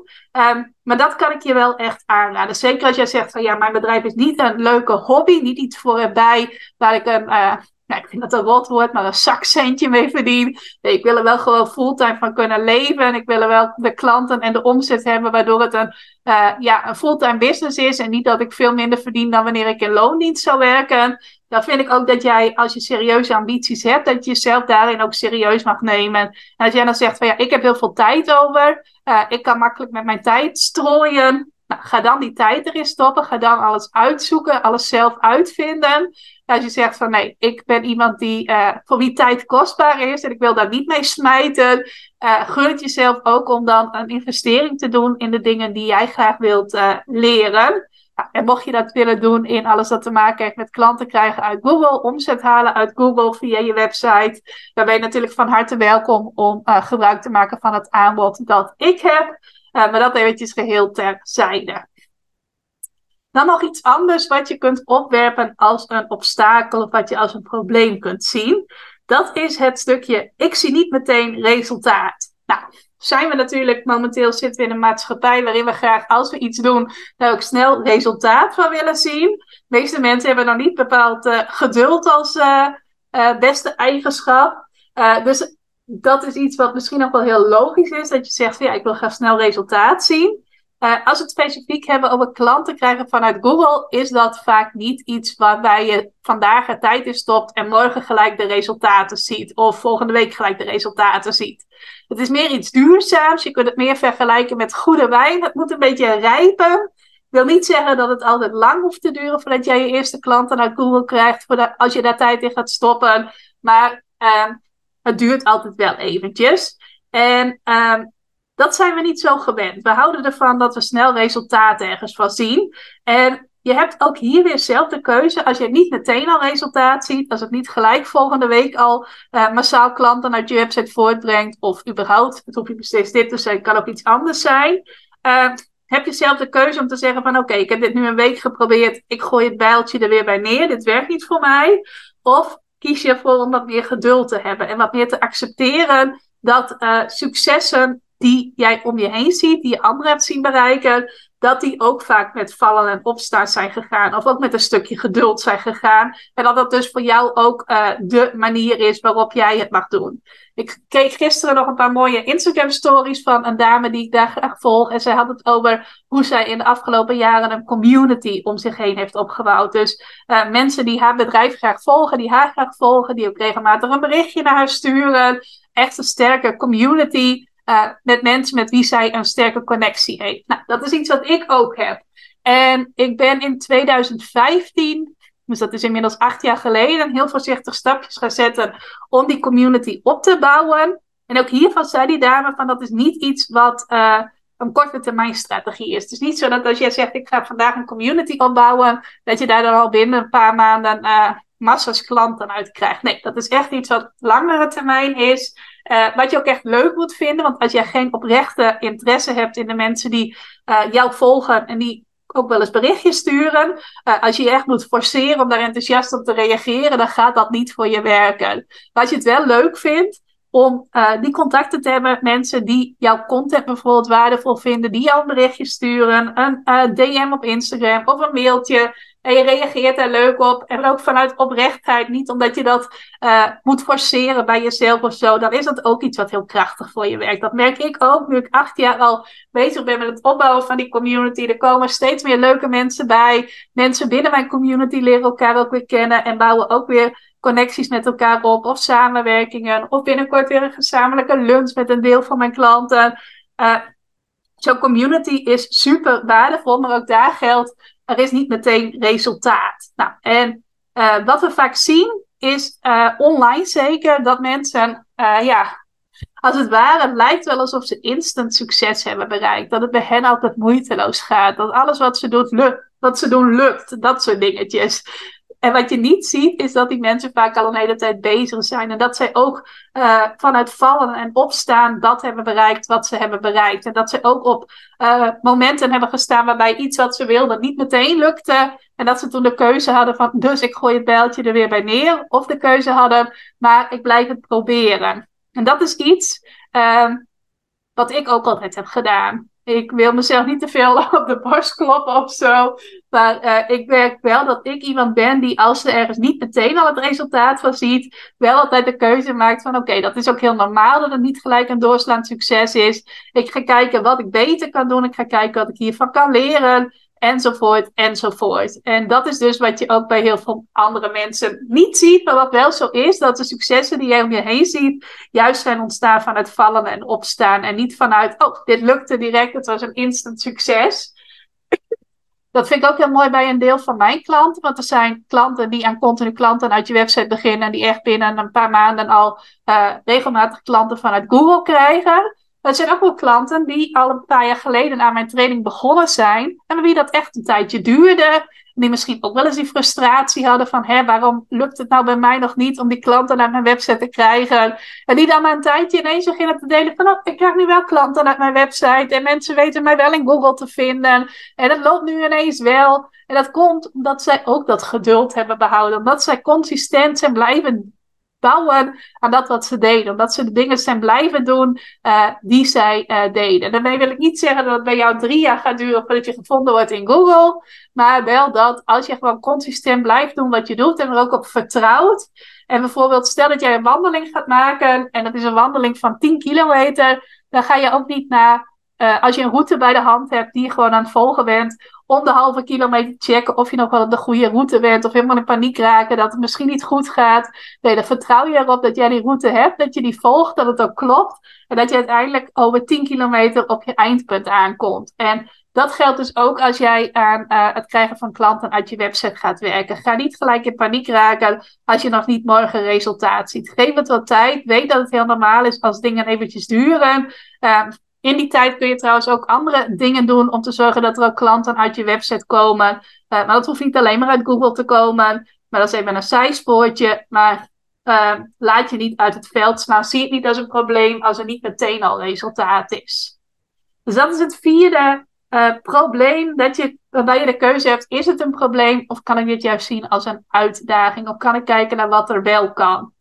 Um, maar dat kan ik je wel echt aanraden. Zeker als jij zegt van ja, mijn bedrijf is niet een leuke hobby, niet iets voor erbij waar ik een, uh, nou, ik vind dat een rot woord, maar een zakcentje mee verdien. Nee, ik wil er wel gewoon fulltime van kunnen leven. En ik wil er wel de klanten en de omzet hebben, waardoor het een, uh, ja, een fulltime business is. En niet dat ik veel minder verdien dan wanneer ik in loondienst zou werken. Dan vind ik ook dat jij, als je serieuze ambities hebt, dat je jezelf daarin ook serieus mag nemen. En als jij dan zegt van ja, ik heb heel veel tijd over. Uh, ik kan makkelijk met mijn tijd strooien. Ga dan die tijd erin stoppen. Ga dan alles uitzoeken, alles zelf uitvinden. Als je zegt van nee, ik ben iemand die uh, voor wie tijd kostbaar is en ik wil daar niet mee smijten. Uh, gun het jezelf ook om dan een investering te doen in de dingen die jij graag wilt uh, leren. Nou, en mocht je dat willen doen in alles dat te maken heeft met klanten krijgen uit Google, omzet halen uit Google via je website, dan ben je natuurlijk van harte welkom om gebruik te maken van het aanbod dat ik heb. Maar dat eventjes geheel terzijde. Dan nog iets anders wat je kunt opwerpen als een obstakel of wat je als een probleem kunt zien. Dat is het stukje, ik zie niet meteen resultaat. Nou, zijn we natuurlijk momenteel zitten we in een maatschappij waarin we graag als we iets doen, daar ook snel resultaat van willen zien. De meeste mensen hebben nog niet bepaald uh, geduld als uh, beste eigenschap. dus dat is iets wat misschien ook wel heel logisch is, dat je zegt, ja, ik wil graag snel resultaat zien. Uh, als we het specifiek hebben over klanten krijgen vanuit Google, is dat vaak niet iets waarbij je vandaag er tijd in stopt en morgen gelijk de resultaten ziet. Of volgende week gelijk de resultaten ziet. Het is meer iets duurzaams. Je kunt het meer vergelijken met goede wijn. Het moet een beetje rijpen. Ik wil niet zeggen dat het altijd lang hoeft te duren voordat jij je eerste klanten uit Google krijgt, voordat, als je daar tijd in gaat stoppen. Maar uh, het duurt altijd wel eventjes. En uh, dat zijn we niet zo gewend. We houden ervan dat we snel resultaten ergens van zien. En je hebt ook hier weer zelf de keuze. Als je niet meteen al resultaat ziet, als het niet gelijk volgende week al uh, massaal klanten uit je website voortbrengt, of überhaupt, het hoeft niet steeds dit te zijn, kan ook iets anders zijn. Uh, heb je zelf de keuze om te zeggen van oké, ik heb dit nu een week geprobeerd, ik gooi het bijltje er weer bij neer, dit werkt niet voor mij. Of kies je ervoor om wat meer geduld te hebben en wat meer te accepteren dat uh, successen die jij om je heen ziet, die je anderen hebt zien bereiken, dat die ook vaak met vallen en opstaan zijn gegaan. Of ook met een stukje geduld zijn gegaan. En dat dat dus voor jou ook uh, de manier is waarop jij het mag doen. Ik kreeg gisteren nog een paar mooie Instagram stories van een dame die ik daar graag volg. En zij had het over hoe zij in de afgelopen jaren een community om zich heen heeft opgebouwd. Dus uh, mensen die haar bedrijf graag volgen, die haar graag volgen, die ook regelmatig een berichtje naar haar sturen. Echt een sterke community uh, met mensen met wie zij een sterke connectie heeft. Nou, dat is iets wat ik ook heb. En ik ben in 2015, dus dat is inmiddels acht jaar geleden, heel voorzichtig stapjes gaan zetten om die community op te bouwen. En ook hiervan zei die dame van dat is niet iets wat uh, een korte termijn strategie is. Het is niet zo dat als jij zegt ik ga vandaag een community opbouwen, dat je daar dan al binnen een paar maanden uh, massa's klanten uit krijgt. Nee, dat is echt iets wat langere termijn is. Uh, wat je ook echt leuk moet vinden. Want als jij geen oprechte interesse hebt in de mensen die uh, jou volgen en die ook wel eens berichtjes sturen. Uh, als je je echt moet forceren om daar enthousiast op te reageren, dan gaat dat niet voor je werken. Als je het wel leuk vindt om die contacten te hebben met mensen die jouw content bijvoorbeeld waardevol vinden, die jou een berichtje sturen, een DM op Instagram of een mailtje. En je reageert daar leuk op. En ook vanuit oprechtheid. Niet omdat je dat uh, moet forceren bij jezelf of zo. Dan is dat ook iets wat heel krachtig voor je werkt. Dat merk ik ook nu ik acht jaar al bezig ben met het opbouwen van die community. Er komen steeds meer leuke mensen bij. Mensen binnen mijn community leren elkaar ook weer kennen. En bouwen ook weer connecties met elkaar op. Of samenwerkingen. Of binnenkort weer een gezamenlijke lunch met een deel van mijn klanten. Uh, Zo'n community is super waardevol. Maar ook daar geldt er is niet meteen resultaat. Nou, en uh, wat we vaak zien is uh, online zeker dat mensen, uh, ja, als het ware, het lijkt wel alsof ze instant succes hebben bereikt. Dat het bij hen altijd moeiteloos gaat. Dat alles wat ze, doet, lukt, wat ze doen lukt. Dat soort dingetjes. En wat je niet ziet, is dat die mensen vaak al een hele tijd bezig zijn. En dat zij ook uh, vanuit vallen en opstaan dat hebben bereikt wat ze hebben bereikt. En dat ze ook op uh, momenten hebben gestaan waarbij iets wat ze wilden niet meteen lukte. En dat ze toen de keuze hadden van, dus ik gooi het bijltje er weer bij neer. Of de keuze hadden, maar ik blijf het proberen. En dat is iets uh, wat ik ook altijd heb gedaan. Ik wil mezelf niet te veel op de borst kloppen of zo. Maar uh, ik merk wel dat ik iemand ben die als ze ergens niet meteen al het resultaat van ziet, wel altijd de keuze maakt van oké, dat is ook heel normaal dat het niet gelijk een doorslaand succes is. Ik ga kijken wat ik beter kan doen. Ik ga kijken wat ik hiervan kan leren enzovoort, enzovoort. En dat is dus wat je ook bij heel veel andere mensen niet ziet, maar wat wel zo is, dat de successen die jij om je heen ziet, juist zijn ontstaan vanuit vallen en opstaan en niet vanuit, oh, dit lukte direct, het was een instant succes. Dat vind ik ook heel mooi bij een deel van mijn klanten. Want er zijn klanten die aan continu klanten uit je website beginnen. En die echt binnen een paar maanden al uh, regelmatig klanten vanuit Google krijgen. Er zijn ook wel klanten die al een paar jaar geleden aan mijn training begonnen zijn. En wie dat echt een tijdje duurde. Die misschien ook wel eens die frustratie hadden van, hé, waarom lukt het nou bij mij nog niet om die klanten naar mijn website te krijgen? En die dan na een tijdje ineens beginnen te delen van, oh, ik krijg nu wel klanten naar mijn website en mensen weten mij wel in Google te vinden. En het loopt nu ineens wel. En dat komt omdat zij ook dat geduld hebben behouden. Omdat zij consistent zijn blijven bouwen aan dat wat ze deden. Omdat ze de dingen zijn blijven doen uh, die zij uh, deden. Daarmee wil ik niet zeggen dat het bij jou drie jaar gaat duren voordat je gevonden wordt in Google. Maar wel dat als je gewoon consistent blijft doen wat je doet en er ook op vertrouwt. En bijvoorbeeld stel dat jij een wandeling gaat maken en dat is een wandeling van 10 kilometer. Dan ga je ook niet naar uh, als je een route bij de hand hebt die je gewoon aan het volgen bent, om de halve kilometer checken of je nog wel op de goede route bent. Of helemaal in paniek raken dat het misschien niet goed gaat. Nee, dan vertrouw je erop dat jij die route hebt, dat je die volgt, dat het ook klopt. En dat je uiteindelijk over 10 kilometer op je eindpunt aankomt. En dat geldt dus ook als jij aan uh, het krijgen van klanten uit je website gaat werken. Ga niet gelijk in paniek raken als je nog niet morgen resultaat ziet. Geef het wat tijd. Weet dat het heel normaal is als dingen eventjes duren. Uh, in die tijd kun je trouwens ook andere dingen doen om te zorgen dat er ook klanten uit je website komen. maar dat hoeft niet alleen maar uit Google te komen. Maar dat is even een zijspoortje. Maar laat je niet uit het veld slaan. Zie het niet als een probleem als er niet meteen al resultaat is. Dus dat is het vierde uh, probleem dat je, waarbij je de keuze hebt, is het een probleem of kan ik dit juist zien als een uitdaging of kan ik kijken naar wat er wel kan.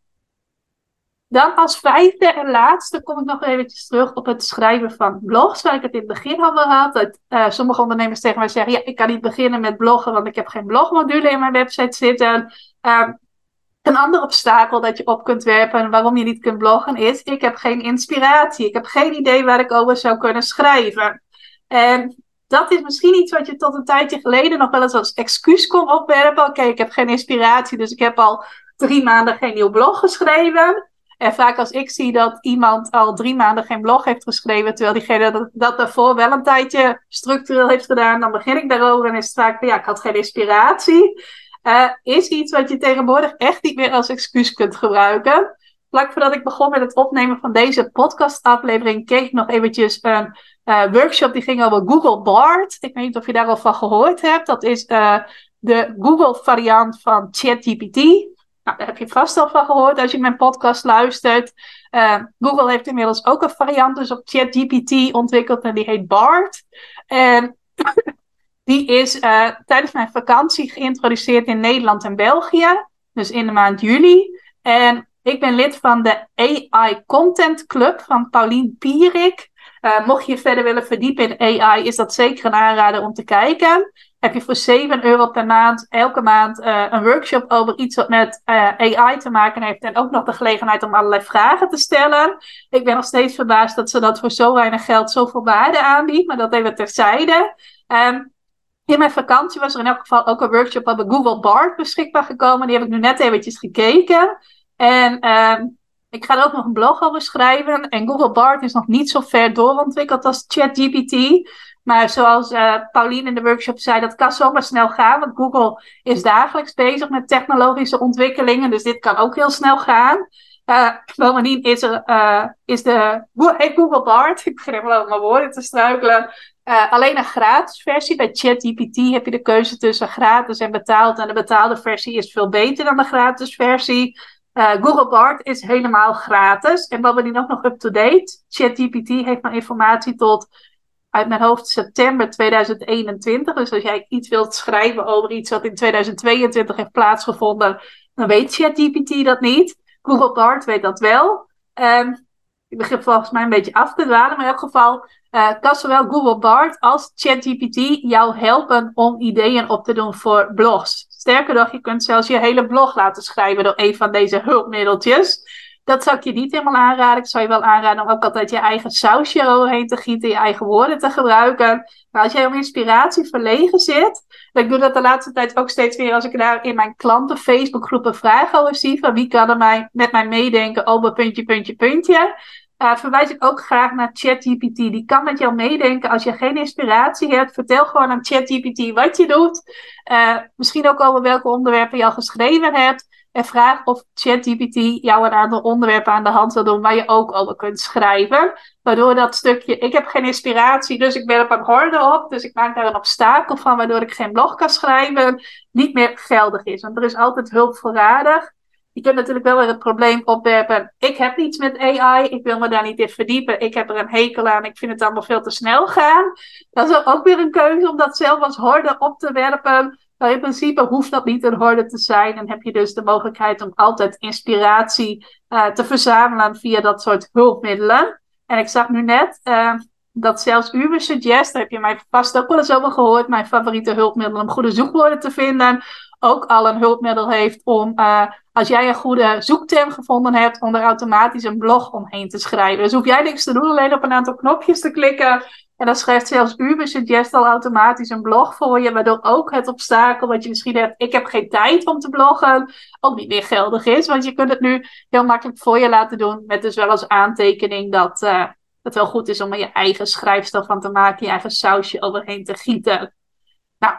Dan als vijfde en laatste kom ik nog eventjes terug op het schrijven van blogs, waar ik het in het begin al had. Dat, uh, sommige ondernemers tegen mij zeggen, ja, ik kan niet beginnen met bloggen, want ik heb geen blogmodule in mijn website zitten. Uh, een ander obstakel dat je op kunt werpen waarom je niet kunt bloggen is, ik heb geen inspiratie. Ik heb geen idee waar ik over zou kunnen schrijven. En dat is misschien iets wat je tot een tijdje geleden nog wel eens als excuus kon opwerpen. Oké, ik heb geen inspiratie, dus ik heb al drie maanden geen nieuw blog geschreven. En vaak als ik zie dat iemand al drie maanden geen blog heeft geschreven, terwijl diegene dat, daarvoor wel een tijdje structureel heeft gedaan, dan begin ik daarover en is het vaak, ja, ik had geen inspiratie. Uh, is iets wat je tegenwoordig echt niet meer als excuus kunt gebruiken. Vlak voordat ik begon met het opnemen van deze podcastaflevering, keek ik nog eventjes een uh, workshop die ging over Google Bard. Ik weet niet of je daar al van gehoord hebt. Dat is uh, de Google variant van ChatGPT. Nou, daar heb je vast al van gehoord als je mijn podcast luistert. Uh, Google heeft inmiddels ook een variant dus op ChatGPT ontwikkeld en die heet Bard. En die is tijdens mijn vakantie geïntroduceerd in Nederland en België. Dus in de maand juli. En ik ben lid van de AI Content Club van Paulien Pierik. Uh, mocht je verder willen verdiepen in AI, is dat zeker een aanrader om te kijken. Heb je voor 7 euro per maand, elke maand, uh, een workshop over iets wat met uh, AI te maken heeft. En ook nog de gelegenheid om allerlei vragen te stellen. Ik ben nog steeds verbaasd dat ze dat voor zo weinig geld zoveel waarde aanbiedt. Maar dat even terzijde. Um, in mijn vakantie was er in elk geval ook een workshop over Google Bard beschikbaar gekomen. Die heb ik nu net eventjes gekeken. En uh, ik ga er ook nog een blog over schrijven. En Google Bard is nog niet zo ver doorontwikkeld als ChatGPT. Maar zoals uh, Pauline in de workshop zei, dat kan zomaar snel gaan. Want Google is dagelijks bezig met technologische ontwikkelingen. Dus dit kan ook heel snel gaan. Uh, bovendien is, er, uh, is de Google Bard, ik begin wel mijn woorden te struikelen, alleen een gratis versie. Bij ChatGPT heb je de keuze tussen gratis en betaald. En de betaalde versie is veel beter dan de gratis versie. Google Bard is helemaal gratis. En die nog nog up-to-date. ChatGPT heeft maar informatie tot uit mijn hoofd september 2021. Dus als jij iets wilt schrijven over iets wat in 2022 heeft plaatsgevonden, dan weet ChatGPT dat niet. Google Bard weet dat wel. Um, ik begin volgens mij een beetje af te dwalen, maar in elk geval uh, kan zowel Google Bard als ChatGPT jou helpen om ideeën op te doen voor blogs. Sterker nog, je kunt zelfs je hele blog laten schrijven door een van deze hulpmiddeltjes. Dat zou ik je niet helemaal aanraden. Ik zou je wel aanraden om ook altijd je eigen sausje eroverheen te gieten, je eigen woorden te gebruiken. Maar als jij om inspiratie verlegen zit, ik doe dat de laatste tijd ook steeds weer als ik daar in mijn klanten Facebookgroepen vragen over zie, van wie kan er mij, met mij meedenken over puntje, puntje, puntje. Uh, verwijs ik ook graag naar ChatGPT. Die kan met jou meedenken. Als je geen inspiratie hebt, vertel gewoon aan ChatGPT wat je doet. Uh, misschien ook over welke onderwerpen je al geschreven hebt. En vraag of ChatGPT jou een aantal onderwerpen aan de hand wil doen waar je ook over kunt schrijven. Waardoor dat stukje, ik heb geen inspiratie, dus ik werp een horde op. Dus ik maak daar een obstakel van, waardoor ik geen blog kan schrijven. Niet meer geldig is. Want er is altijd hulp voorradig. Je kunt natuurlijk wel weer het probleem opwerpen. Ik heb niets met AI. Ik wil me daar niet in verdiepen. Ik heb er een hekel aan. Ik vind het allemaal veel te snel gaan. Dat is ook weer een keuze om dat zelf als horde op te werpen. Maar in principe hoeft dat niet een horde te zijn. En heb je dus de mogelijkheid om altijd inspiratie uh, te verzamelen via dat soort hulpmiddelen. En ik zag nu net uh, dat zelfs Uber Suggest, daar heb je mij vast ook wel eens over gehoord, mijn favoriete hulpmiddel om goede zoekwoorden te vinden, ook al een hulpmiddel heeft om, uh, als jij een goede zoekterm gevonden hebt, om er automatisch een blog omheen te schrijven. Dus hoef jij niks te doen, alleen op een aantal knopjes te klikken. En dan schrijft zelfs Uber Suggest al automatisch een blog voor je, waardoor ook het obstakel wat je misschien hebt, ik heb geen tijd om te bloggen, ook niet meer geldig is. Want je kunt het nu heel makkelijk voor je laten doen, met dus wel als aantekening dat uh, het wel goed is om er je eigen schrijfstijl van te maken, je eigen sausje overheen te gieten. Nou,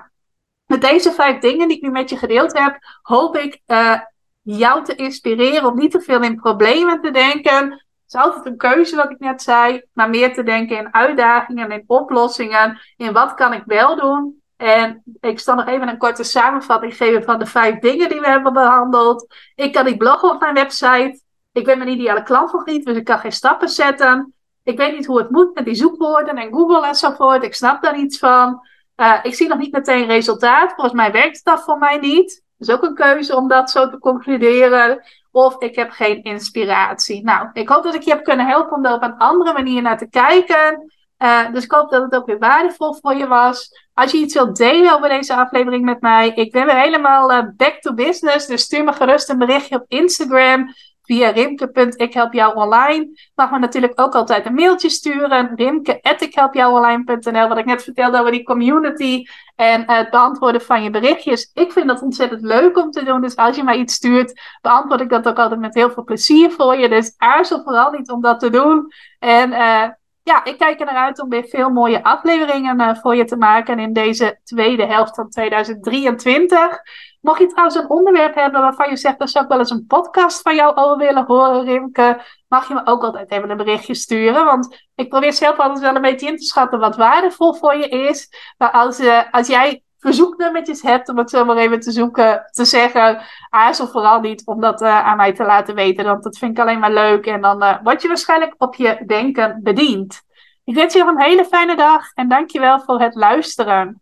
met deze vijf dingen die ik nu met je gedeeld heb, hoop ik uh, jou te inspireren om niet te veel in problemen te denken. Is altijd een keuze, wat ik net zei. Maar meer te denken in uitdagingen, in oplossingen. In wat kan ik wel doen? En ik zal nog even een korte samenvatting geven van de vijf dingen die we hebben behandeld. Ik kan niet bloggen op mijn website. Ik ben mijn ideale klant nog niet, dus ik kan geen stappen zetten. Ik weet niet hoe het moet met die zoekwoorden en Google enzovoort. Ik snap daar iets van. Uh, ik zie nog niet meteen resultaat. Volgens mij werkt dat voor mij niet. Dat is ook een keuze om dat zo te concluderen. Of ik heb geen inspiratie. Nou, ik hoop dat ik je heb kunnen helpen om daar op een andere manier naar te kijken. Uh, dus ik hoop dat het ook weer waardevol voor je was. Als je iets wilt delen over deze aflevering met mij, ik ben weer helemaal uh, back to business. Dus stuur me gerust een berichtje op Instagram via rimke.ikhelpjouonline. Mag me natuurlijk ook altijd een mailtje sturen. rimke.ikhelpjouonline.nl Wat ik net vertelde over die community en het beantwoorden van je berichtjes. Ik vind dat ontzettend leuk om te doen. Dus als je mij iets stuurt, beantwoord ik dat ook altijd met heel veel plezier voor je. Dus aarzel vooral niet om dat te doen. En uh, ja, ik kijk er naar uit om weer veel mooie afleveringen uh, voor je te maken in deze tweede helft van 2023. Mocht je trouwens een onderwerp hebben waarvan je zegt, dat zou ik wel eens een podcast van jou over willen horen, Rimke, mag je me ook altijd even een berichtje sturen. Want ik probeer zelf altijd wel een beetje in te schatten wat waardevol voor je is. Maar als, uh, als jij verzoeknummertjes hebt, om het zo maar even te zoeken, te zeggen, aarzel vooral niet om dat uh, aan mij te laten weten. Want dat vind ik alleen maar leuk. En dan uh, word je waarschijnlijk op je denken bediend. Ik wens je nog een hele fijne dag en dankjewel voor het luisteren.